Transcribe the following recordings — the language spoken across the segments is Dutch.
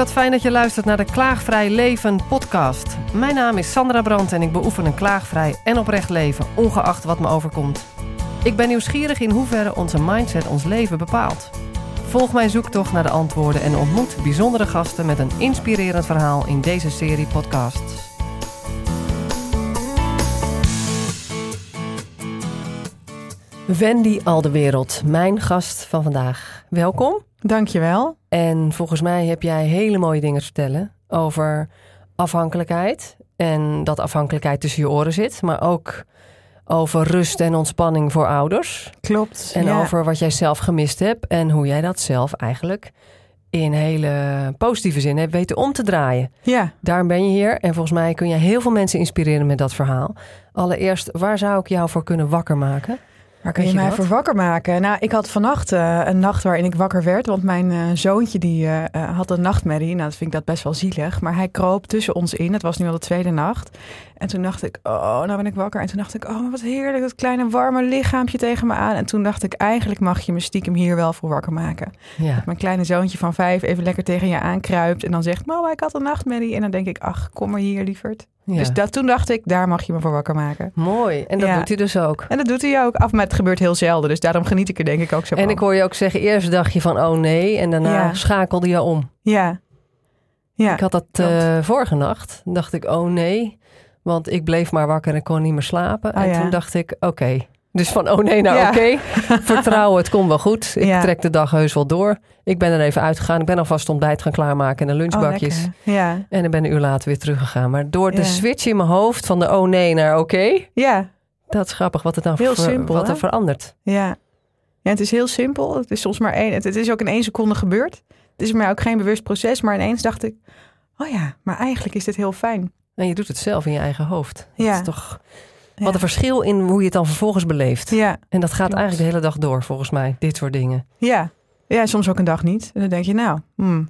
wat fijn dat je luistert naar de Klaagvrij Leven podcast. Mijn naam is Sandra Brandt en ik beoefen een klaagvrij en oprecht leven, ongeacht wat me overkomt. Ik ben nieuwsgierig in hoeverre onze mindset ons leven bepaalt. Volg mijn zoektocht naar de antwoorden en ontmoet bijzondere gasten met een inspirerend verhaal in deze serie podcasts. Wendy Aldewereld, mijn gast van vandaag. Welkom. Dankjewel. En volgens mij heb jij hele mooie dingen te vertellen over afhankelijkheid. En dat afhankelijkheid tussen je oren zit, maar ook over rust en ontspanning voor ouders. Klopt. En ja. over wat jij zelf gemist hebt en hoe jij dat zelf eigenlijk in hele positieve zin hebt weten om te draaien. Ja, Daarom ben je hier en volgens mij kun je heel veel mensen inspireren met dat verhaal. Allereerst, waar zou ik jou voor kunnen wakker maken? Waar kun je, mij voor wakker maken? Nou, ik had vannacht eh, een nacht waarin ik wakker werd. Want mijn eh, zoontje die eh, had een nachtmerrie. Nou, dat vind ik dat best wel zielig. Maar hij kroop tussen ons in. Het was nu al de tweede nacht. En toen dacht ik, oh, nou ben ik wakker. En toen dacht ik, oh, wat heerlijk. Dat kleine warme lichaampje tegen me aan. En toen dacht ik, eigenlijk mag je me stiekem hier wel voor wakker maken. Ja, Mijn kleine zoontje van vijf even lekker tegen je aankruipt. En dan zegt, mama, ik had een nachtmerrie. En dan denk ik, ach, kom maar hier, lieverd. ja. Dus dat, toen dacht ik, daar mag je me voor wakker maken. mooi. En dat Ja. doet hij dus ook. En dat doet hij ook af, maar het gebeurt heel zelden. Dus daarom geniet ik er denk ik ook zo van. En ik hoor je ook zeggen, eerst dacht je van oh nee, en daarna Ja. schakelde je om. Ja. Ja. Ik had dat eh, vorige nacht. Dacht ik oh nee, want ik bleef maar wakker en kon niet meer slapen. Oh, en ja. toen dacht ik oké. Dus van oh nee naar Ja. oké. Vertrouwen, het komt wel goed. Ik Ja. trek de dag heus wel door. Ik ben er even uitgegaan. Ik ben alvast ontbijt gaan klaarmaken en de Oh, lunchbakjes. ja. en ik ben een uur later weer teruggegaan. Maar door de switch in mijn hoofd van de oh nee naar oké. Ja. Dat is grappig wat het dan Heel ver- simpel, wat er verandert. Ja. Ja, het is heel simpel. Het is soms maar één. Het, het is ook in één seconde gebeurd. Het is mij ook geen bewust proces. Maar ineens dacht ik, oh ja, maar eigenlijk is dit heel fijn. En je doet het zelf in je eigen hoofd. Dat Ja. is toch wat een verschil in hoe je het dan vervolgens beleeft. Ja. En dat gaat Klopt. eigenlijk de hele dag door, volgens mij. Dit soort dingen. Ja. Ja, soms ook een dag niet. En dan denk je, nou, hmm,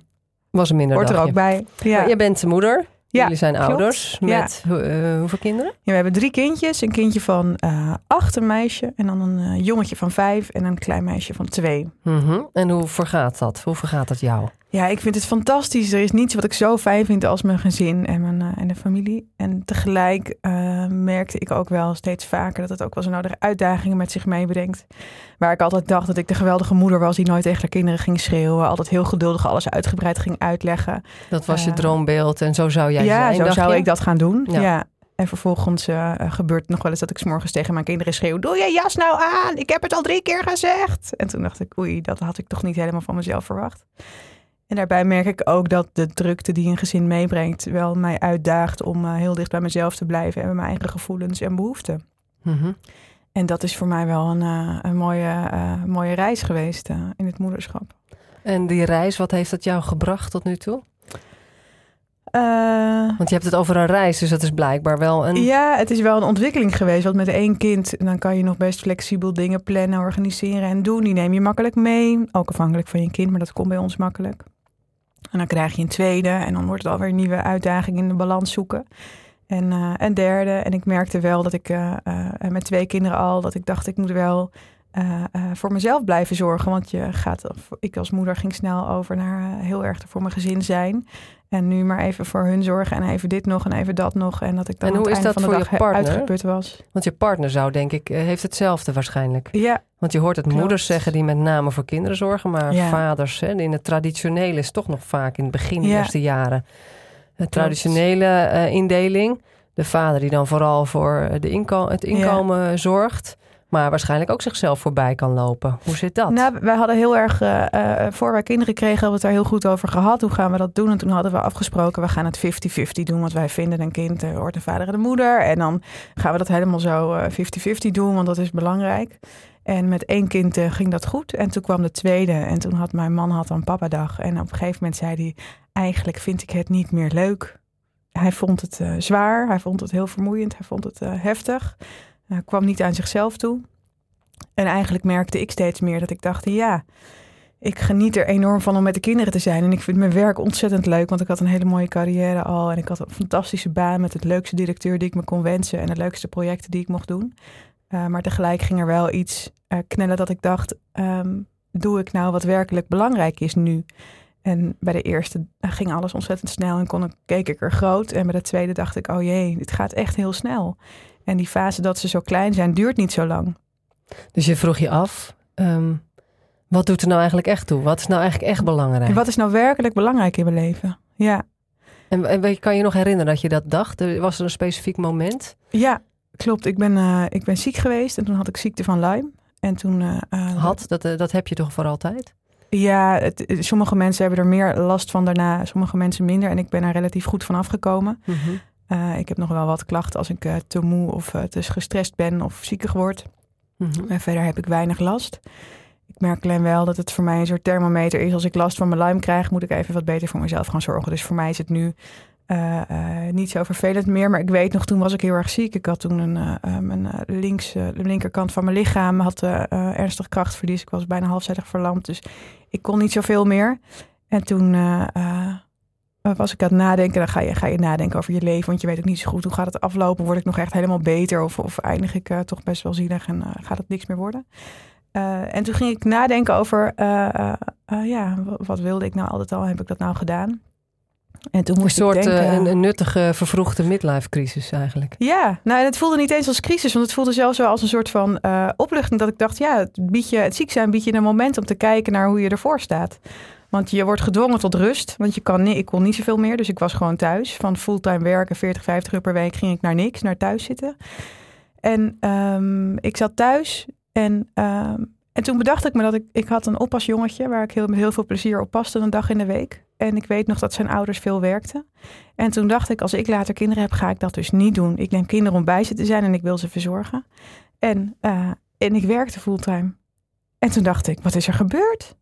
Was een minder hoort er ook bij. Ja. Maar je bent de moeder. Ja, Jullie zijn klopt. ouders. Ja. Met eh, hoeveel kinderen? Ja, we hebben drie kindjes. Een kindje van eh, acht, een meisje. En dan een eh, jongetje van vijf. En een klein meisje van twee. Mhm. En hoe vergaat dat? Hoe vergaat dat jou? Ja, ik vind het fantastisch. Er is niets wat ik zo fijn vind als mijn gezin en mijn eh, en de familie. En tegelijk eh, merkte ik ook wel steeds vaker dat het ook wel zo nodige uitdagingen met zich meebrengt. Waar ik altijd dacht dat ik de geweldige moeder was die nooit tegen haar kinderen ging schreeuwen. Altijd heel geduldig alles uitgebreid ging uitleggen. Dat was je Eh, droombeeld en zo zou jij ja, zijn, zo dacht zou je? ik dat gaan doen. Ja. Ja. En vervolgens gebeurt het nog wel eens dat ik 's morgens tegen mijn kinderen schreeuw: Doe je jas nou aan? Ik heb het al drie keer gezegd. En toen dacht ik: Oei, dat had ik toch niet helemaal van mezelf verwacht. En daarbij merk ik ook dat de drukte die een gezin meebrengt, wel mij uitdaagt om eh, heel dicht bij mezelf te blijven en bij mijn eigen gevoelens en behoeften. Mhm. En dat is voor mij wel een, eh, een mooie, eh, mooie reis geweest in het moederschap. En die reis, wat heeft dat jou gebracht tot nu toe? Want je hebt het over een reis, dus dat is blijkbaar wel een... Ja, het is wel een ontwikkeling geweest. Want met één kind, dan kan je nog best flexibel dingen plannen, organiseren en doen. Die neem je makkelijk mee. Ook afhankelijk van je kind, maar dat komt bij ons makkelijk. En dan krijg je een tweede en dan wordt het alweer een nieuwe uitdaging in de balans zoeken. En eh, een derde. En ik merkte wel dat ik eh, eh, met twee kinderen al, dat ik dacht ik moet wel voor mezelf blijven zorgen. Want je gaat, ik als moeder ging snel over naar heel erg er voor mijn gezin zijn. En nu maar even voor hun zorgen en even dit nog en even dat nog. En dat ik dan En aan hoe het is einde dat van de voor je dag he- partner? uitgeput was. Want je partner zou, denk ik, eh, heeft hetzelfde waarschijnlijk. Ja, Want je hoort het Klopt. moeders zeggen die met name voor kinderen zorgen, maar Ja. vaders, hè, in het traditionele is toch nog vaak in het begin, de Ja. eerste jaren. De traditionele eh, indeling, de vader die dan vooral voor eh, de inko- het inkomen zorgt, maar waarschijnlijk ook zichzelf voorbij kan lopen. Hoe zit dat? nou, wij hadden heel erg, eh, eh, voor wij kinderen kregen, hebben we het daar heel goed over gehad. Hoe gaan we dat doen? En toen hadden we afgesproken, we gaan het 50-50 doen. Want wij vinden een kind eh, hoort de vader en de moeder. En dan gaan we dat helemaal zo eh, 50-50 doen, want dat is belangrijk. En met één kind ging dat goed. En toen kwam de tweede. En toen had mijn man had een papadag. En op een gegeven moment zei hij, eigenlijk vind ik het niet meer leuk. Hij vond het zwaar, hij vond het heel vermoeiend, hij vond het heftig. Hij kwam niet aan zichzelf toe. En eigenlijk merkte ik steeds meer dat ik dacht, ja, ik geniet er enorm van om met de kinderen te zijn. En ik vind mijn werk ontzettend leuk, want ik had een hele mooie carrière al. En ik had een fantastische baan met het leukste directeur die ik me kon wensen. En de leukste projecten die ik mocht doen. Uh, maar tegelijk ging er wel iets uh, knellen dat ik dacht, um, doe ik nou wat werkelijk belangrijk is nu? En bij de eerste ging alles ontzettend snel en kon, keek ik er groot. En bij de tweede dacht ik, oh jee, dit gaat echt heel snel. En die fase dat ze zo klein zijn, duurt niet zo lang. Dus je vroeg je af, ehm, wat doet er nou eigenlijk echt toe? Wat is nou eigenlijk echt belangrijk? En wat is nou werkelijk belangrijk in mijn leven? Ja. En, en kan je nog herinneren dat je dat dacht? Was er een specifiek moment? Ja, klopt. Ik ben, uh, ik ben ziek geweest en toen had ik ziekte van Lyme. En toen, uh, had, dat, dat heb je toch voor altijd? Ja, het, sommige mensen hebben er meer last van daarna, sommige mensen minder. En ik ben er relatief goed van afgekomen. Mm ik heb nog wel wat klachten als ik te moe of te gestrest ben of ziekig word. Mm En verder heb ik weinig last. Ik merk alleen wel dat het voor mij een soort thermometer is. Als ik last van mijn Lyme krijg, moet ik even wat beter voor mezelf gaan zorgen. Dus voor mij is het nu uh, uh, niet zo vervelend meer. Maar ik weet nog, toen was ik heel erg ziek. Ik had toen een, uh, mijn links, de linkerkant van mijn lichaam had ernstig krachtverlies. Ik was bijna halfzijdig verlamd. Dus ik kon niet zoveel meer. En toen was ik aan het nadenken. Dan ga je, ga je nadenken over je leven. Want je weet ook niet zo goed hoe gaat het aflopen. Word ik nog echt helemaal beter? Of, of eindig ik toch best wel zielig en gaat het niks meer worden? en toen ging ik nadenken over, ja, wat wilde ik nou altijd al? Heb ik dat nou gedaan? En toen moest een soort denken, uh, een, een, nuttige, vervroegde midlife crisis eigenlijk. Ja, nou, het voelde niet eens als crisis, want het voelde zelfs wel als een soort van uh, opluchting. Dat ik dacht, ja, het, biedt je, het ziek zijn biedt je een moment om te kijken naar hoe je ervoor staat. Want je wordt gedwongen tot rust, want je kan ik kon niet zoveel meer. Dus ik was gewoon thuis. Van fulltime werken, 40, 50 uur per week, ging ik naar niks, naar thuis zitten. En um, ik zat thuis en um, en toen bedacht ik me dat ik, ik had een oppasjongetje waar ik heel, met heel veel plezier op paste een dag in de week. En ik weet nog dat zijn ouders veel werkten. En toen dacht ik, als ik later kinderen heb, ga ik dat dus niet doen. Ik neem kinderen om bij ze te zijn en ik wil ze verzorgen. En, uh, en ik werkte fulltime. En toen dacht ik, wat is er gebeurd?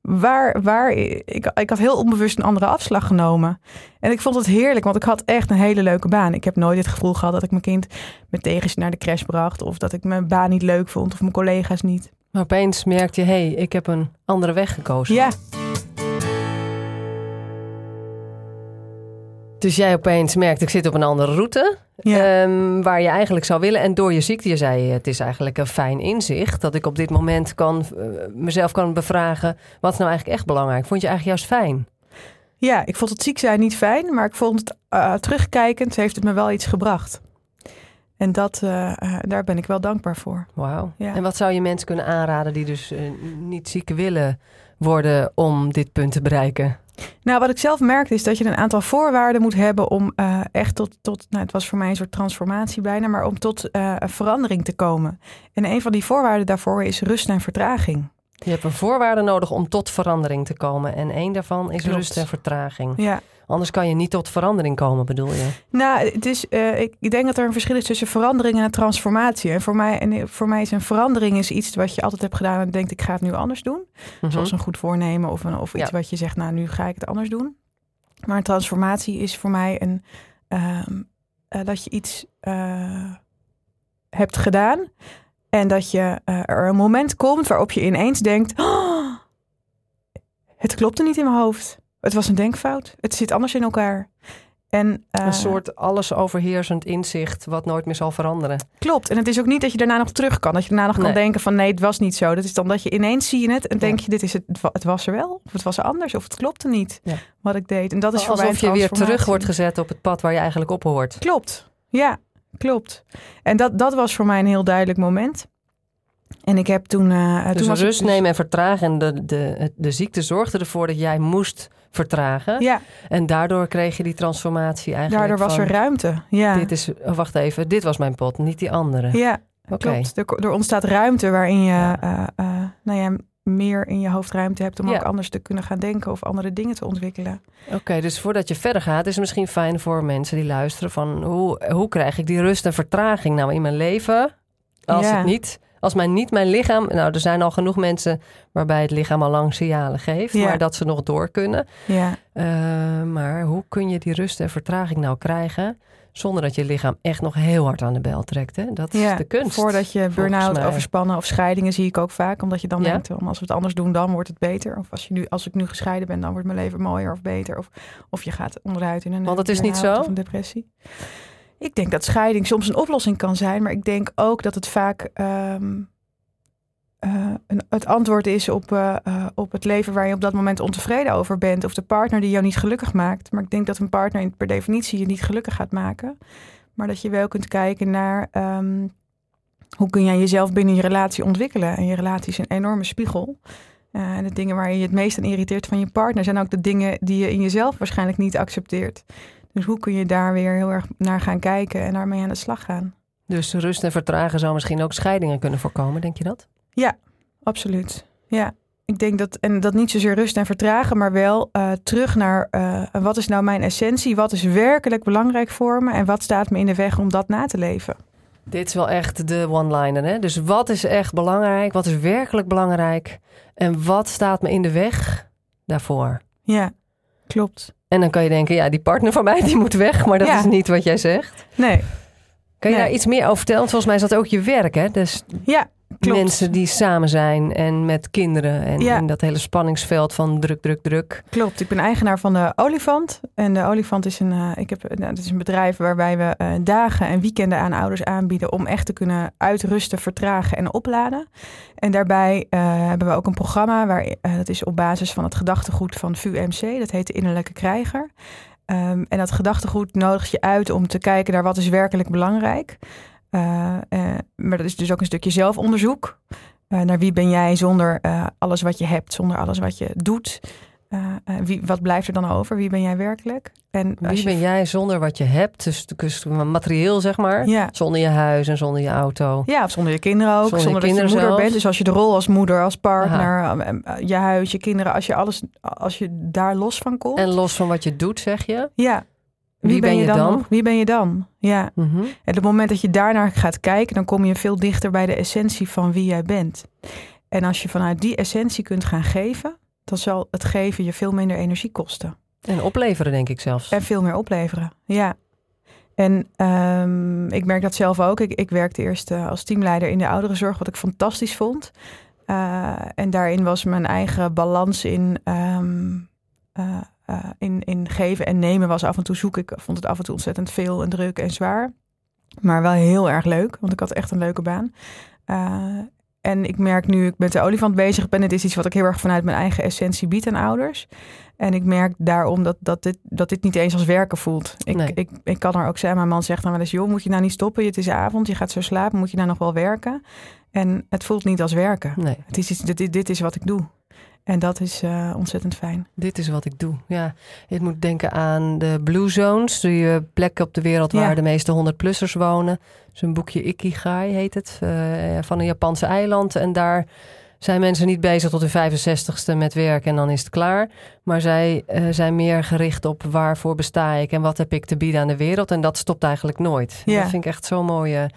Waar, waar, ik, ik had heel onbewust een andere afslag genomen. En ik vond het heerlijk, want ik had echt een hele leuke baan. Ik heb nooit het gevoel gehad dat ik mijn kind met tegenzin naar de crash bracht. Of dat ik mijn baan niet leuk vond of mijn collega's niet. Maar opeens merkte je, hé, hey, ik heb een andere weg gekozen. Ja. Dus jij opeens merkt, ik zit op een andere route. Ja. Um, waar je eigenlijk zou willen. En door je ziekte, je zei, het is eigenlijk een fijn inzicht. Dat ik op dit moment kan, uh, mezelf kan bevragen. Wat is nou eigenlijk echt belangrijk? Vond je eigenlijk juist fijn? Ja, ik vond het ziek zijn niet fijn. Maar ik vond het uh, terugkijkend heeft het me wel iets gebracht. En dat, uh, daar ben ik wel dankbaar voor. Wauw. Ja. En wat zou je mensen kunnen aanraden die dus niet ziek willen worden om dit punt te bereiken? Nou, wat ik zelf merkte is dat je een aantal voorwaarden moet hebben om uh, echt tot, tot nou, het was voor mij een soort transformatie bijna, maar om tot een verandering te komen. En een van die voorwaarden daarvoor is rust en vertraging. Je hebt een voorwaarde nodig om tot verandering te komen. En één daarvan is Klopt. rust en vertraging. Ja. Anders kan je niet tot verandering komen, bedoel je? Nou, het is, uh, ik, denk dat er een verschil is tussen verandering en transformatie. En voor mij, en voor mij is een verandering is iets wat je altijd hebt gedaan en denkt ik ga het nu anders doen. Mm-hmm. Zoals een goed voornemen of, een, of iets ja. wat je zegt, nou nu ga ik het anders doen. Maar een transformatie is voor mij een, uh, uh, dat je iets eh, hebt gedaan en dat je er een moment komt waarop je ineens denkt: oh, het klopte niet in mijn hoofd. Het was een denkfout. Het zit anders in elkaar. En, uh, een soort alles overheersend inzicht wat nooit meer zal veranderen. Klopt. En het is ook niet dat je daarna nog terug kan. Dat je daarna nog nee. kan denken van nee, het was niet zo. Dat is dan dat je ineens zie je het en denk je dit is het, het was er wel. Of het was er anders. Of het klopte niet ja. wat ik deed. En dat is Alsof voor mij je weer terug wordt gezet op het pad waar je eigenlijk op hoort. Klopt. Ja, klopt. En dat, dat was voor mij een heel duidelijk moment. En ik heb toen. Uh, dus toen was rust dus... nemen en vertragen. En de, de, de ziekte zorgde ervoor dat jij moest vertragen. Ja. En daardoor kreeg je die transformatie eigenlijk. Daardoor was van, er ruimte. Ja. Dit is, oh, wacht even, dit was mijn pot, niet die andere. Ja, okay. klopt. Er, er, ontstaat ruimte waarin je ja. uh, uh, nou ja, meer in je hoofd ruimte hebt om ja. ook anders te kunnen gaan denken of andere dingen te ontwikkelen. Oké, okay, dus voordat je verder gaat, is het misschien fijn voor mensen die luisteren van hoe, hoe krijg ik die rust en vertraging nou in mijn leven als ja. het niet als mijn niet mijn lichaam. Nou, er zijn al genoeg mensen waarbij het lichaam al lang signalen geeft, ja. maar dat ze nog door kunnen. Ja. Uh, maar hoe kun je die rust en vertraging nou krijgen? Zonder dat je lichaam echt nog heel hard aan de bel trekt. Hè? Dat ja, is de kunst. Voordat je burn-out, overspannen of scheidingen zie ik ook vaak. Omdat je dan ja. denkt, als we het anders doen, dan wordt het beter. Of als, je nu, als ik nu gescheiden ben, dan wordt mijn leven mooier of beter. Of, of je gaat onderuit in een, Want het is niet zo. Of een depressie. Ik denk dat scheiding soms een oplossing kan zijn, maar ik denk ook dat het vaak. Um, een, het antwoord is op, op het leven waar je op dat moment ontevreden over bent. Of de partner die jou niet gelukkig maakt. Maar ik denk dat een partner per definitie je niet gelukkig gaat maken. Maar dat je wel kunt kijken naar ehm, hoe kun jij jezelf binnen je relatie ontwikkelen. En je relatie is een enorme spiegel. en de dingen waar je je het meest aan irriteert van je partner zijn ook de dingen die je in jezelf waarschijnlijk niet accepteert. Dus hoe kun je daar weer heel erg naar gaan kijken en daarmee aan de slag gaan? Dus rust en vertragen zou misschien ook scheidingen kunnen voorkomen, denk je dat? Ja, absoluut. Ja, ik denk dat, en dat niet zozeer rust en vertragen, maar wel uh, terug naar uh, wat is nou mijn essentie? Wat is werkelijk belangrijk voor me? En wat staat me in de weg om dat na te leven? Dit is wel echt de one-liner, hè? Dus wat is echt belangrijk? Wat is werkelijk belangrijk? En wat staat me in de weg daarvoor? Ja, klopt. En dan kan je denken, ja, die partner van mij die moet weg, maar dat is niet wat jij zegt. Nee. Kan je daar iets meer over vertellen? Volgens mij is dat ook je werk, hè? Dus ja, Klopt. Mensen die samen zijn en met kinderen. En in dat hele spanningsveld van druk, druk, druk. Klopt. Ik ben eigenaar van de Olifant. En de Olifant is een, uh, ik heb, nou, dat is een bedrijf waarbij we uh, dagen en weekenden aan ouders aanbieden. om echt te kunnen uitrusten, vertragen en opladen. En daarbij uh, hebben we ook een programma. Waar, dat is op basis van het gedachtegoed van VUMC. Dat heet de Innerlijke Krijger. Um, en dat gedachtegoed nodigt je uit om te kijken naar wat is werkelijk belangrijk. Uh, maar dat is dus ook een stukje zelfonderzoek. Uh, naar wie ben jij zonder alles wat je hebt, zonder alles wat je doet. wie, wat blijft er dan over? Wie ben jij werkelijk? En wie ben jij zonder wat je hebt? Dus, dus materieel, zeg maar. Ja. Zonder je huis en zonder je auto. Ja, of zonder je kinderen ook. Zonder, zonder dat je moeder bent. Dus als je de rol als moeder, als partner, je huis, je kinderen, als je alles, als je daar los van komt. En los van wat je doet, zeg je? Ja. Wie, ben, je dan? Wie ben je dan? Ja. Mhm. En op het moment dat je daarnaar gaat kijken, dan kom je veel dichter bij de essentie van wie jij bent. En als je vanuit die essentie kunt gaan geven, dan zal het geven je veel minder energie kosten. En opleveren, denk ik zelfs. En veel meer opleveren, ja. En um, ik merk dat zelf ook. Ik, ik werkte eerst uh, als teamleider in de ouderenzorg, wat ik fantastisch vond. Uh, en daarin was mijn eigen balans in um, uh, uh, in, in geven en nemen was af en toe zoek. Ik vond het af en toe ontzettend veel en druk en zwaar. Maar wel heel erg leuk, want ik had echt een leuke baan. Uh, en ik merk nu, ik met de olifant bezig ben, het is iets wat ik heel erg vanuit mijn eigen essentie bied aan ouders. En ik merk daarom dat, dat, dit, dat dit niet eens als werken voelt. Ik, nee. ik, ik kan er ook zijn, mijn man zegt dan wel eens, joh, moet je nou niet stoppen? Het is avond, je gaat zo slapen, moet je nou nog wel werken? En het voelt niet als werken. Nee. Het is iets, dit, dit is wat ik doe. En dat is uh, ontzettend fijn. Dit is wat ik doe. Ja, je moet denken aan de Blue Zones, de plekken op de wereld waar de meeste 100-plussers wonen. Een boekje Ikigai heet het, uh, van een Japanse eiland. En daar zijn mensen niet bezig tot de 65ste met werk en dan is het klaar. Maar zij uh, zijn meer gericht op waarvoor besta ik en wat heb ik te bieden aan de wereld. En dat stopt eigenlijk nooit. Ja. Dat vind ik echt zo'n mooie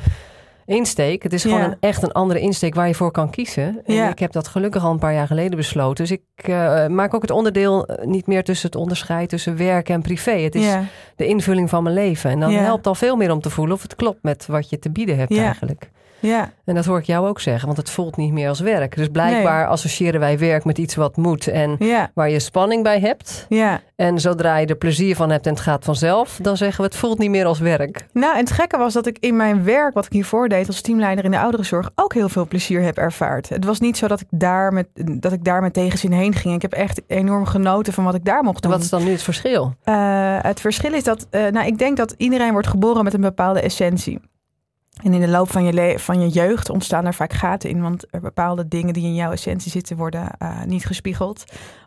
insteek. Het is gewoon een, echt een andere insteek waar je voor kan kiezen. En ik heb dat gelukkig al een paar jaar geleden besloten. Dus ik uh, maak ook het onderdeel eh, niet meer tussen het onderscheid tussen werk en privé. Het is de invulling van mijn leven. En dan helpt al veel meer om te voelen of het klopt met wat je te bieden hebt eigenlijk. Ja. En dat hoor ik jou ook zeggen, want het voelt niet meer als werk. Dus blijkbaar associëren wij werk met iets wat moet en waar je spanning bij hebt. Ja. En zodra je er plezier van hebt en het gaat vanzelf, dan zeggen we het voelt niet meer als werk. Nou, en het gekke was dat ik in mijn werk, wat ik hiervoor deed als teamleider in de ouderenzorg, ook heel veel plezier heb ervaard. Het was niet zo dat ik daar met, dat ik daar met tegenzin heen ging. Ik heb echt enorm genoten van wat ik daar mocht doen. Wat is dan nu het verschil? Uh, het verschil is dat, uh, nou, ik denk dat iedereen wordt geboren met een bepaalde essentie. En in de loop van je, van je jeugd ontstaan er vaak gaten in, want er bepaalde dingen die in jouw essentie zitten worden uh, niet gespiegeld.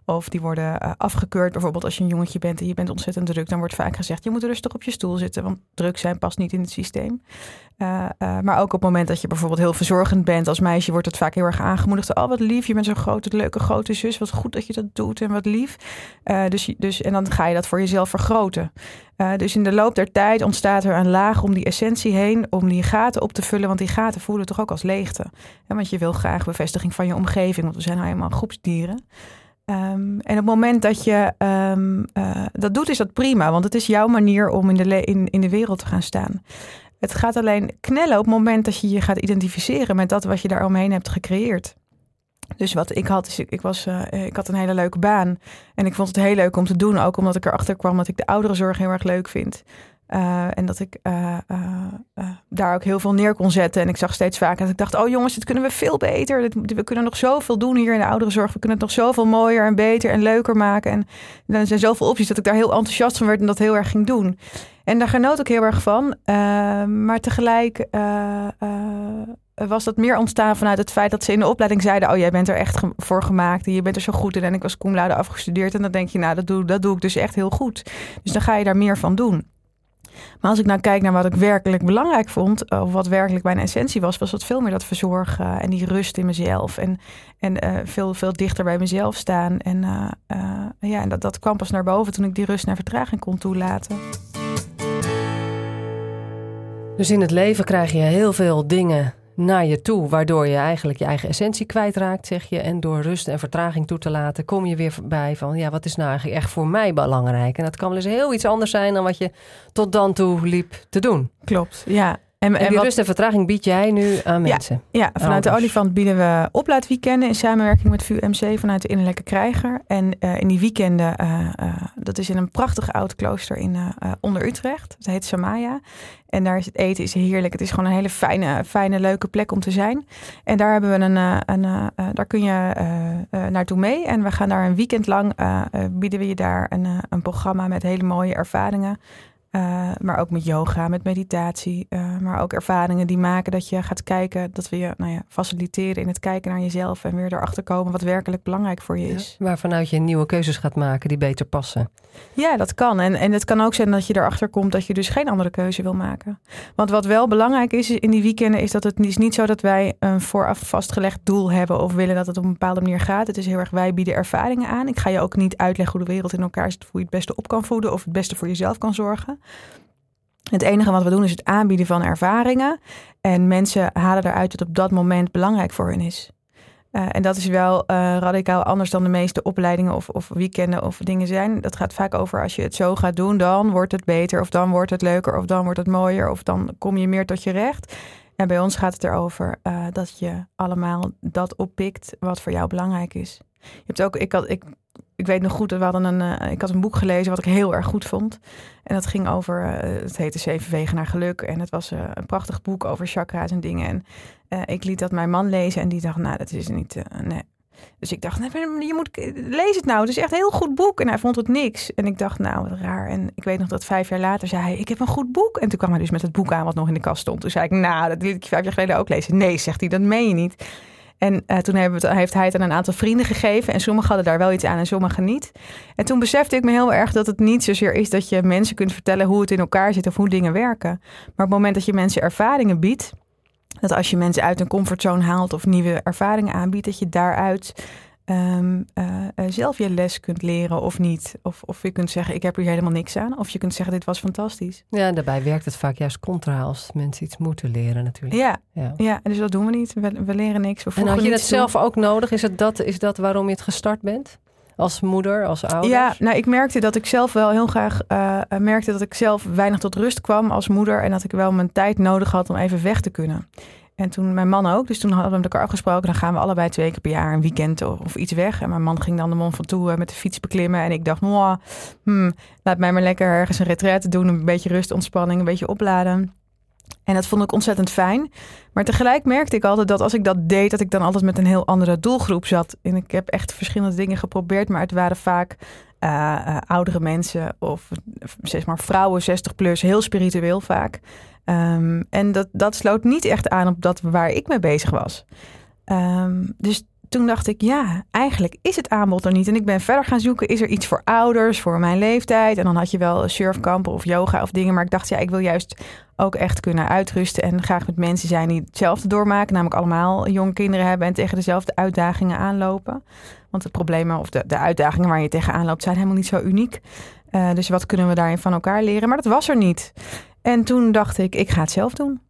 Of die worden uh, afgekeurd. Bijvoorbeeld als je een jongetje bent en je bent ontzettend druk, dan wordt vaak gezegd: je moet rustig op je stoel zitten, want druk zijn past niet in het systeem. Uh, maar ook op het moment dat je bijvoorbeeld heel verzorgend bent als meisje, wordt het vaak heel erg aangemoedigd. Oh, wat lief, je bent zo'n grote, leuke grote zus. Wat goed dat je dat doet en wat lief. dus, dus, en dan ga je dat voor jezelf vergroten. Dus in de loop der tijd ontstaat er een laag om die essentie heen, om die gaten op te vullen. Want die gaten voelen toch ook als leegte. Want je wil graag bevestiging van je omgeving, want we zijn nou eenmaal groepsdieren. Um, en op het moment dat je um, uh, dat doet, is dat prima. Want het is jouw manier om in de, in, in de wereld te gaan staan. Het gaat alleen knellen op het moment dat je je gaat identificeren met dat wat je daar omheen hebt gecreëerd. Dus wat ik had, is ik, was, uh, ik had een hele leuke baan. En ik vond het heel leuk om te doen. Ook omdat ik erachter kwam dat ik de ouderenzorg heel erg leuk vind. en dat ik daar ook heel veel neer kon zetten. En ik zag steeds vaker dat ik dacht: oh jongens, dit kunnen we veel beter. we kunnen nog zoveel doen hier in de ouderenzorg. We kunnen het nog zoveel mooier en beter en leuker maken. En er zijn zoveel opties dat ik daar heel enthousiast van werd en dat heel erg ging doen. En daar genoot ik heel erg van. maar tegelijk was dat meer ontstaan vanuit het feit dat ze in de opleiding zeiden: Oh, jij bent er echt voor gemaakt en je bent er zo goed in. En ik was cum laude afgestudeerd. En dan denk je: Nou, dat doe, dat doe ik dus echt heel goed. Dus dan ga je daar meer van doen. Maar als ik nou kijk naar wat ik werkelijk belangrijk vond, of wat werkelijk mijn essentie was, was dat veel meer dat verzorgen en die rust in mezelf. En, en uh, veel, veel dichter bij mezelf staan. En, ja, en dat, dat kwam pas naar boven toen ik die rust naar vertraging kon toelaten. Dus in het leven krijg je heel veel dingen naar je toe, waardoor je eigenlijk je eigen essentie kwijtraakt, zeg je. En door rust en vertraging toe te laten, kom je weer bij van, ja, wat is nou eigenlijk echt voor mij belangrijk? En dat kan wel eens heel iets anders zijn dan wat je tot dan toe liep te doen. Klopt, ja. En, en, die rust en vertraging bied jij nu aan mensen? Ja, vanuit de Olifant bieden we oplaadweekenden in samenwerking met VUMC vanuit de Innerlijke Krijger. En uh, in die weekenden, uh, uh, dat is in een prachtig oud klooster in, onder Utrecht. Het heet Samaya. En daar is het eten is heerlijk. Het is gewoon een hele fijne, fijne leuke plek om te zijn. En daar hebben we een, een daar kun je naartoe mee. En we gaan daar een weekend lang, bieden we je daar een, een programma met hele mooie ervaringen. Uh, maar ook met yoga, met meditatie. Uh, maar ook ervaringen die maken dat je gaat kijken, dat we je nou ja, faciliteren in het kijken naar jezelf en weer erachter komen wat werkelijk belangrijk voor je is. Ja, waarvanuit je nieuwe keuzes gaat maken die beter passen. Ja, dat kan. En, en het kan ook zijn dat je erachter komt dat je dus geen andere keuze wil maken. Want wat wel belangrijk is in die weekenden, is dat het is niet zo dat wij een vooraf vastgelegd doel hebben of willen dat het op een bepaalde manier gaat. Het is heel erg, wij bieden ervaringen aan. Ik ga je ook niet uitleggen hoe de wereld in elkaar zit, hoe je het beste op kan voeden of het beste voor jezelf kan zorgen. Het enige wat we doen is het aanbieden van ervaringen. En mensen halen eruit wat op dat moment belangrijk voor hen is. Uh, en dat is wel uh, radicaal anders dan de meeste opleidingen of, of weekenden of dingen zijn. Dat gaat vaak over als je het zo gaat doen, dan wordt het beter, of dan wordt het leuker, of dan wordt het mooier, of dan kom je meer tot je recht. En bij ons gaat het erover uh, dat je allemaal dat oppikt wat voor jou belangrijk is. Je hebt ook, ik, had, ik ik weet nog goed, we hadden een, uh, ik had een boek gelezen wat ik heel erg goed vond. En dat ging over, uh, het heette Zeven Wegen naar Geluk. En het was uh, een prachtig boek over chakra's en dingen. En ik liet dat mijn man lezen en die dacht, nou, dat is niet, nee. Dus ik dacht, nee, je moet, lees het nou. Het is echt een heel goed boek. En hij vond het niks. En ik dacht, nou, wat raar. En ik weet nog dat vijf jaar later zei hij, ik heb een goed boek. En toen kwam hij dus met het boek aan wat nog in de kast stond. Toen zei ik, nou, dat liet ik vijf jaar geleden ook lezen. Nee, zegt hij, dat meen je niet. En uh, toen het, heeft hij het aan een aantal vrienden gegeven. En sommigen hadden daar wel iets aan en sommigen niet. En toen besefte ik me heel erg dat het niet zozeer is dat je mensen kunt vertellen hoe het in elkaar zit of hoe dingen werken. Maar op het moment dat je mensen ervaringen biedt, dat als je mensen uit een comfortzone haalt of nieuwe ervaringen aanbiedt, dat je daaruit um, uh, zelf je les kunt leren of niet. Of, of je kunt zeggen, ik heb hier helemaal niks aan. Of je kunt zeggen, dit was fantastisch. Ja, daarbij werkt het vaak juist contra als mensen iets moeten leren natuurlijk. Ja, ja. ja dus dat doen we niet. We, we leren niks. We en had je dat zelf ook nodig? Is, het dat, is dat waarom je het gestart bent? Als moeder, als ouder? Ja, nou, ik merkte dat ik zelf wel heel graag uh, merkte dat ik zelf weinig tot rust kwam als moeder. En dat ik wel mijn tijd nodig had om even weg te kunnen. En toen mijn man ook. Dus toen hadden we met elkaar afgesproken. Dan gaan we allebei twee keer per jaar een weekend of, iets weg. En mijn man ging dan de van toe met de fiets beklimmen. En ik dacht, hmm, laat mij maar lekker ergens een retraite doen. Een beetje rust, ontspanning, een beetje opladen. En dat vond ik ontzettend fijn. Maar tegelijk merkte ik altijd dat als ik dat deed, dat ik dan altijd met een heel andere doelgroep zat. En ik heb echt verschillende dingen geprobeerd, maar het waren vaak uh, uh, oudere mensen of zeg maar vrouwen 60 plus, heel spiritueel vaak. Um, en dat, dat sloot niet echt aan op dat waar ik mee bezig was. Um, dus toen dacht ik, ja, eigenlijk is het aanbod er niet. En ik ben verder gaan zoeken, is er iets voor ouders, voor mijn leeftijd? En dan had je wel surfkampen of yoga of dingen. Maar ik dacht, ja, ik wil juist ook echt kunnen uitrusten en graag met mensen zijn die hetzelfde doormaken. Namelijk allemaal jonge kinderen hebben en tegen dezelfde uitdagingen aanlopen. Want de problemen of de, de uitdagingen waar je tegenaan loopt zijn helemaal niet zo uniek. Uh, dus wat kunnen we daarin van elkaar leren? Maar dat was er niet. En toen dacht ik, ik ga het zelf doen.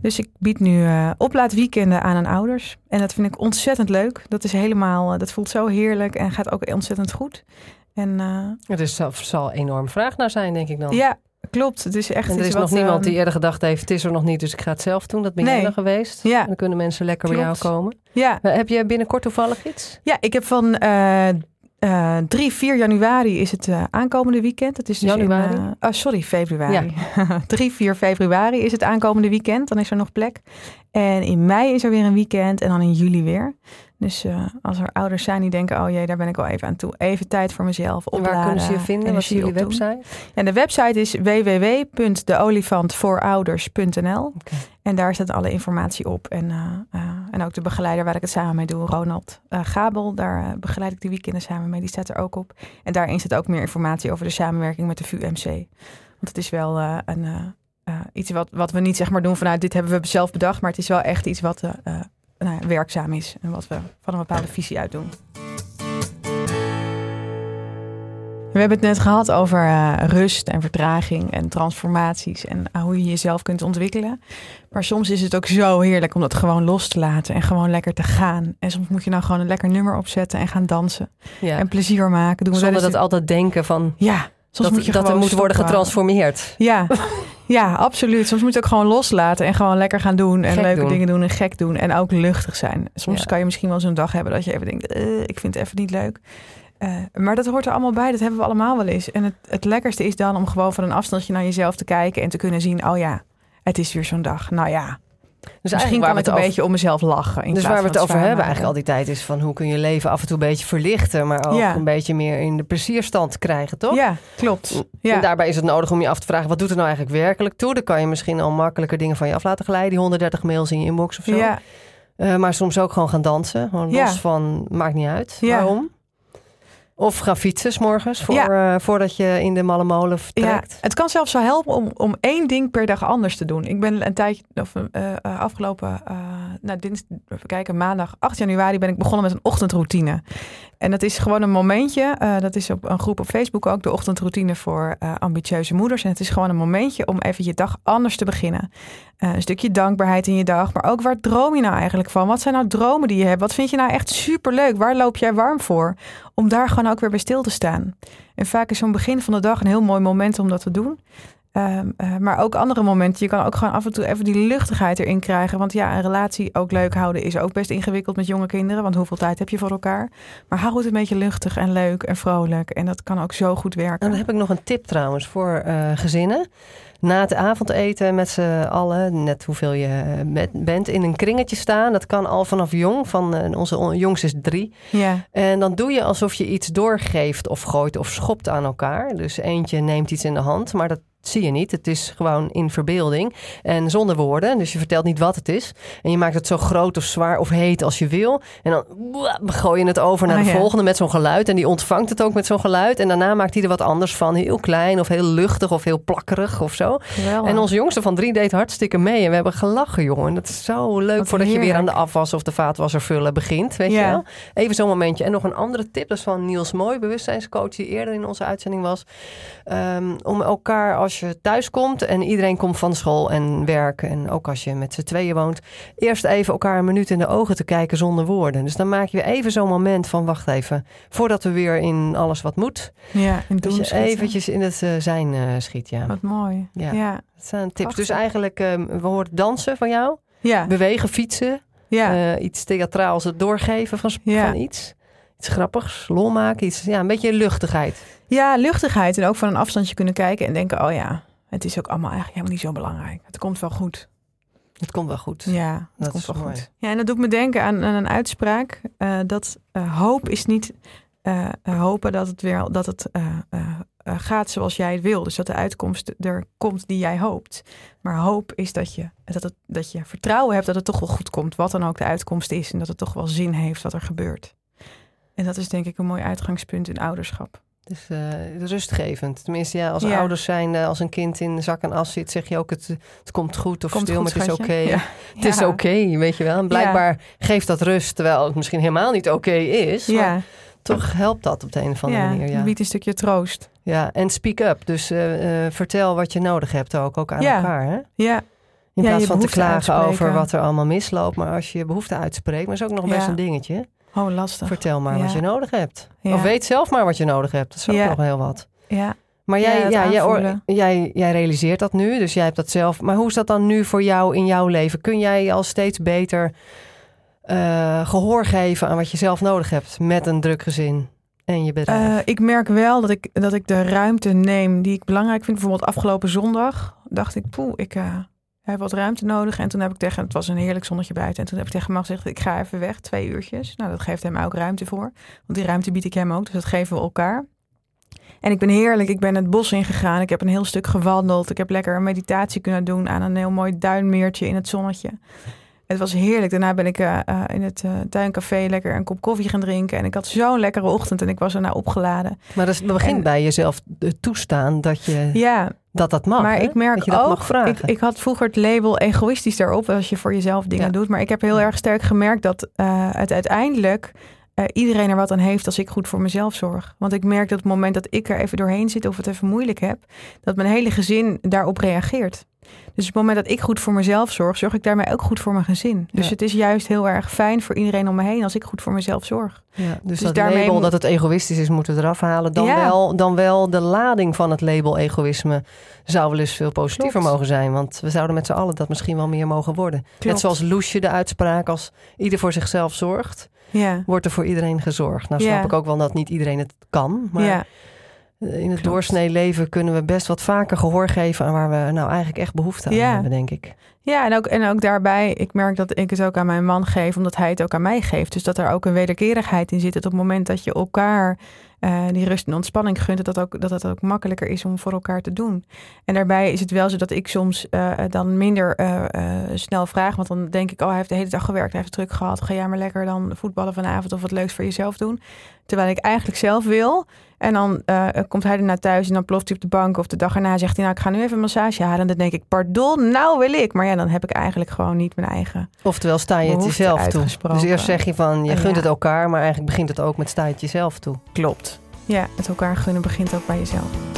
Dus ik bied nu uh, oplaadweekenden aan aan ouders. En dat vind ik ontzettend leuk. Dat is helemaal, uh, dat voelt zo heerlijk en gaat ook ontzettend goed. En, uh, het is, zal enorm vraag naar zijn, denk ik dan. Ja, klopt. Het is echt. En er is nog niemand die eerder gedacht heeft: het is er nog niet, dus ik ga het zelf doen. Dat ben nee. jij dan geweest. Ja. Dan kunnen mensen lekker klopt. bij jou komen. Ja. Heb je binnenkort toevallig iets? Ja, ik heb van Uh, 3, 4 januari is het uh, aankomende weekend. Het is dus januari? In, uh, oh, sorry, februari. Ja. 3, 4 februari is het aankomende weekend. Dan is er nog plek. En in mei is er weer een weekend en dan in juli weer. Dus uh, als er ouders zijn die denken, oh jee, daar ben ik al even aan toe. Even tijd voor mezelf opladen. Waar kunnen ze je vinden? Wat is jullie website? En de website is www.deolifantvoorouders.nl okay. En daar staat alle informatie op. En, uh, uh, en ook de begeleider waar ik het samen mee doe, Ronald Gabel. Daar begeleid ik de weekenden samen mee. Die staat er ook op. En daarin staat ook meer informatie over de samenwerking met de VUMC. Want het is wel een, iets wat, wat we niet zeg maar doen vanuit dit hebben we zelf bedacht. Maar het is wel echt iets wat nou ja, werkzaam is en wat we van een bepaalde visie uit doen. We hebben het net gehad over uh, rust en vertraging en transformaties en uh, hoe je jezelf kunt ontwikkelen. Maar soms is het ook zo heerlijk om dat gewoon los te laten en gewoon lekker te gaan. En soms moet je nou gewoon een lekker nummer opzetten en gaan dansen ja. en plezier maken. Doen we Zonder dat altijd denken van ja, soms dat, moet je dat er moet worden getransformeerd. Ja, Ja, absoluut. Soms moet je ook gewoon loslaten en gewoon lekker gaan doen. En Gek leuke doen. dingen doen en gek doen. En ook luchtig zijn. Soms Ja. kan je misschien wel zo'n dag hebben dat je even denkt, eh, ik vind het even niet leuk. Eh, maar dat hoort er allemaal bij. Dat hebben we allemaal wel eens. En het, het lekkerste is dan om gewoon van een afstandje naar jezelf te kijken en te kunnen zien, oh ja, het is weer zo'n dag. Nou ja, Dus misschien waar kan we ik het een over, beetje om mezelf lachen. in dus waar we het over hebben eigenlijk al die tijd is van hoe kun je leven af en toe een beetje verlichten, maar ook Ja. een beetje meer in de plezierstand krijgen, toch? Ja, klopt. Ja. En daarbij is het nodig om je af te vragen, wat doet er nou eigenlijk werkelijk toe? Dan kan je misschien al makkelijker dingen van je af laten glijden, die 130 mails in je inbox of zo. ja, Eh, maar soms ook gewoon gaan dansen, gewoon Ja. los van, maakt niet uit Ja. waarom. Of gaan fietsen 's morgens voor, Ja. eh, voordat je in de malle molen Ja, vertrekt. het kan zelfs zo helpen om, om één ding per dag anders te doen. Ik ben een tijdje, of eh, eh, afgelopen, eh nou, dins, even kijken, maandag 8 januari ben ik begonnen met een ochtendroutine. En dat is gewoon een momentje, eh, dat is op een groep op Facebook ook, de ochtendroutine voor eh, ambitieuze moeders. En het is gewoon een momentje om even je dag anders te beginnen. Eh, een stukje dankbaarheid in je dag, maar ook waar droom je nou eigenlijk van? Wat zijn nou dromen die je hebt? Wat vind je nou echt superleuk? Waar loop jij warm voor? Om daar gewoon ook weer bij stil te staan. En vaak is zo'n begin van de dag een heel mooi moment om dat te doen. Ehm, eh, maar ook andere momenten. Je kan ook gewoon af en toe even die luchtigheid erin krijgen. Want ja, een relatie ook leuk houden is ook best ingewikkeld met jonge kinderen. Want hoeveel tijd heb je voor elkaar? Maar hou het een beetje luchtig en leuk en vrolijk. En dat kan ook zo goed En werken. dan heb ik nog een tip trouwens voor eh, gezinnen. Na het avondeten met z'n allen, net hoeveel je met, bent, in een kringetje staan. Dat kan al vanaf jong, van eh, onze on- jongste is drie. Ja, En dan doe je alsof je iets doorgeeft of gooit of schopt aan elkaar. Dus eentje neemt iets in de hand, maar dat zie je niet. Het is gewoon in verbeelding en zonder woorden. Dus je vertelt niet wat het is. En je maakt het zo groot of zwaar of heet als je wil. En dan gooi je het over naar Ah, de ja. volgende met zo'n geluid. En die ontvangt het ook met zo'n geluid. En daarna maakt hij er wat anders van. Heel klein of heel luchtig of heel plakkerig of zo. En onze jongste van drie deed hartstikke mee. En we hebben gelachen, jongen. En dat is zo leuk Wat voordat je weer aan de afwas of de vaatwasser vullen begint. Weet Ja. je wel? Even zo'n momentje. En nog een andere tip. Dat is van Niels Mooi, bewustzijnscoach, die eerder in onze uitzending was. Ehm, om elkaar als je thuis komt en iedereen komt van school en werk. En ook als je met z'n tweeën woont. Eerst even elkaar een minuut in de ogen te kijken zonder woorden. Dus dan maak je weer even zo'n moment van wacht even. Voordat we weer in alles wat moet. ja, je schieten. eventjes in het eh, zijn eh, schiet. Ja. Wat mooi. Ja. Ja. Dat zijn tips. Prachtig. Dus eigenlijk, ehm, we horen dansen van jou. ja. Bewegen, fietsen. ja. eh, iets theatraals, het doorgeven van, Ja. van iets. Iets grappigs, lol maken. Iets, ja, een beetje luchtigheid. Ja, luchtigheid en ook van een afstandje kunnen kijken en denken, oh ja, het is ook allemaal eigenlijk helemaal niet zo belangrijk. Het komt wel goed. Het komt wel goed. Ja, het Dat komt is wel mooi. goed. Ja, en dat doet me denken aan, aan een uitspraak eh, dat eh, hoop is niet eh, hopen dat het weer dat het gaat zoals jij het wil. Dus dat de uitkomst er komt die jij hoopt. Maar hoop is dat je, dat, het, dat je vertrouwen hebt dat het toch wel goed komt, wat dan ook de uitkomst is. En dat het toch wel zin heeft wat er gebeurt. En dat is denk ik een mooi uitgangspunt in ouderschap. Dus eh, rustgevend. Tenminste, ja, als Ja. ouders zijn, eh, als een kind in zak en as zit, zeg je ook het, het komt goed of Komt stil, maar het is oké. Ja. Het is oké, weet je wel. En blijkbaar geeft dat rust, terwijl het misschien helemaal niet oké is. Maar toch helpt dat op de een of andere manier. Ja. biedt een stukje troost. ja, en speak up. Dus eh, vertel wat je nodig hebt ook, ook aan elkaar. Hè? Ja, In plaats van te klagen over wat er allemaal misloopt. Maar als je je behoefte uitspreekt, maar is ook nog best Ja. een dingetje. Oh lastig. Vertel maar Ja. wat je nodig hebt. Ja. Of weet zelf maar wat je nodig hebt. Dat is ook Ja. nog heel wat. Ja. Maar jij, ja, jij, jij, jij realiseert dat nu, dus jij hebt dat zelf. Maar hoe is dat dan nu voor jou in jouw leven? Kun jij al steeds beter eh, gehoor geven aan wat je zelf nodig hebt met een druk gezin? en je bedrijf? Uh, ik merk wel dat ik, dat ik de ruimte neem die ik belangrijk vind. Bijvoorbeeld afgelopen zondag dacht ik, poeh, ik uh, heb wat ruimte nodig. En toen heb ik tegen, het was een heerlijk zonnetje buiten. En toen heb ik tegen hem gezegd, ik ga even weg, twee uurtjes. Nou, dat geeft hem ook ruimte voor. Want die ruimte bied ik hem ook, dus dat geven we elkaar. En ik ben heerlijk, ik ben het bos ingegaan. Ik heb een heel stuk gewandeld. Ik heb lekker een meditatie kunnen doen aan een heel mooi duinmeertje in het zonnetje. Het was heerlijk. Daarna ben ik uh, in het uh, tuincafé lekker een kop koffie gaan drinken. En ik had zo'n lekkere ochtend en ik was erna opgeladen. Maar het begint en, bij jezelf toestaan dat je ja, dat dat mag. Maar hè? ik merk dat je dat ook. Ik, ik had vroeger het label egoïstisch daarop als je voor jezelf dingen ja. doet. Maar ik heb heel erg sterk gemerkt dat uh, het uiteindelijk uh, iedereen er wat aan heeft als ik goed voor mezelf zorg. Want ik merk dat op het moment dat ik er even doorheen zit of het even moeilijk heb, dat mijn hele gezin daarop reageert. Dus op het moment dat ik goed voor mezelf zorg, zorg ik daarmee ook goed voor mijn gezin. Dus ja. het is juist heel erg fijn voor iedereen om me heen als ik goed voor mezelf zorg. Ja, dus, dus dat daarmee label dat het egoïstisch is, moeten we eraf halen. Dan, ja. wel, dan wel de lading van het label egoïsme zou wel eens veel positiever Klopt. mogen zijn. Want we zouden met z'n allen dat misschien wel meer mogen worden. Klopt. Net zoals Loesje de uitspraak, als ieder voor zichzelf zorgt, ja. wordt er voor iedereen gezorgd. Nou snap ik ook wel dat niet iedereen het kan, maar... In het doorsnee leven kunnen we best wat vaker gehoor geven aan waar we nou eigenlijk echt behoefte aan ja. hebben, denk ik. Ja, en ook, en ook daarbij, ik merk dat ik het ook aan mijn man geef, omdat hij het ook aan mij geeft. Dus dat er ook een wederkerigheid in zit. Dat op het moment dat je elkaar uh, die rust en ontspanning gunt, dat, ook, dat het ook makkelijker is om voor elkaar te doen. En daarbij is het wel zo dat ik soms uh, dan minder uh, snel vraag. Want dan denk ik, oh, hij heeft de hele dag gewerkt, hij heeft druk gehad. Ga jij maar lekker dan voetballen vanavond of wat leuks voor jezelf doen. Terwijl ik eigenlijk zelf wil. En dan komt hij erna thuis en dan ploft hij op de bank. Of de dag erna zegt hij, nou, ik ga nu even een massage halen. En dan denk ik, pardon, nou wil ik. Maar ja, dan heb ik eigenlijk gewoon niet mijn eigen Oftewel, sta je het jezelf toe. Dus eerst zeg je van, je gunt het elkaar. Maar eigenlijk begint het ook met sta je het jezelf toe. Klopt. Ja, het elkaar gunnen begint ook bij jezelf.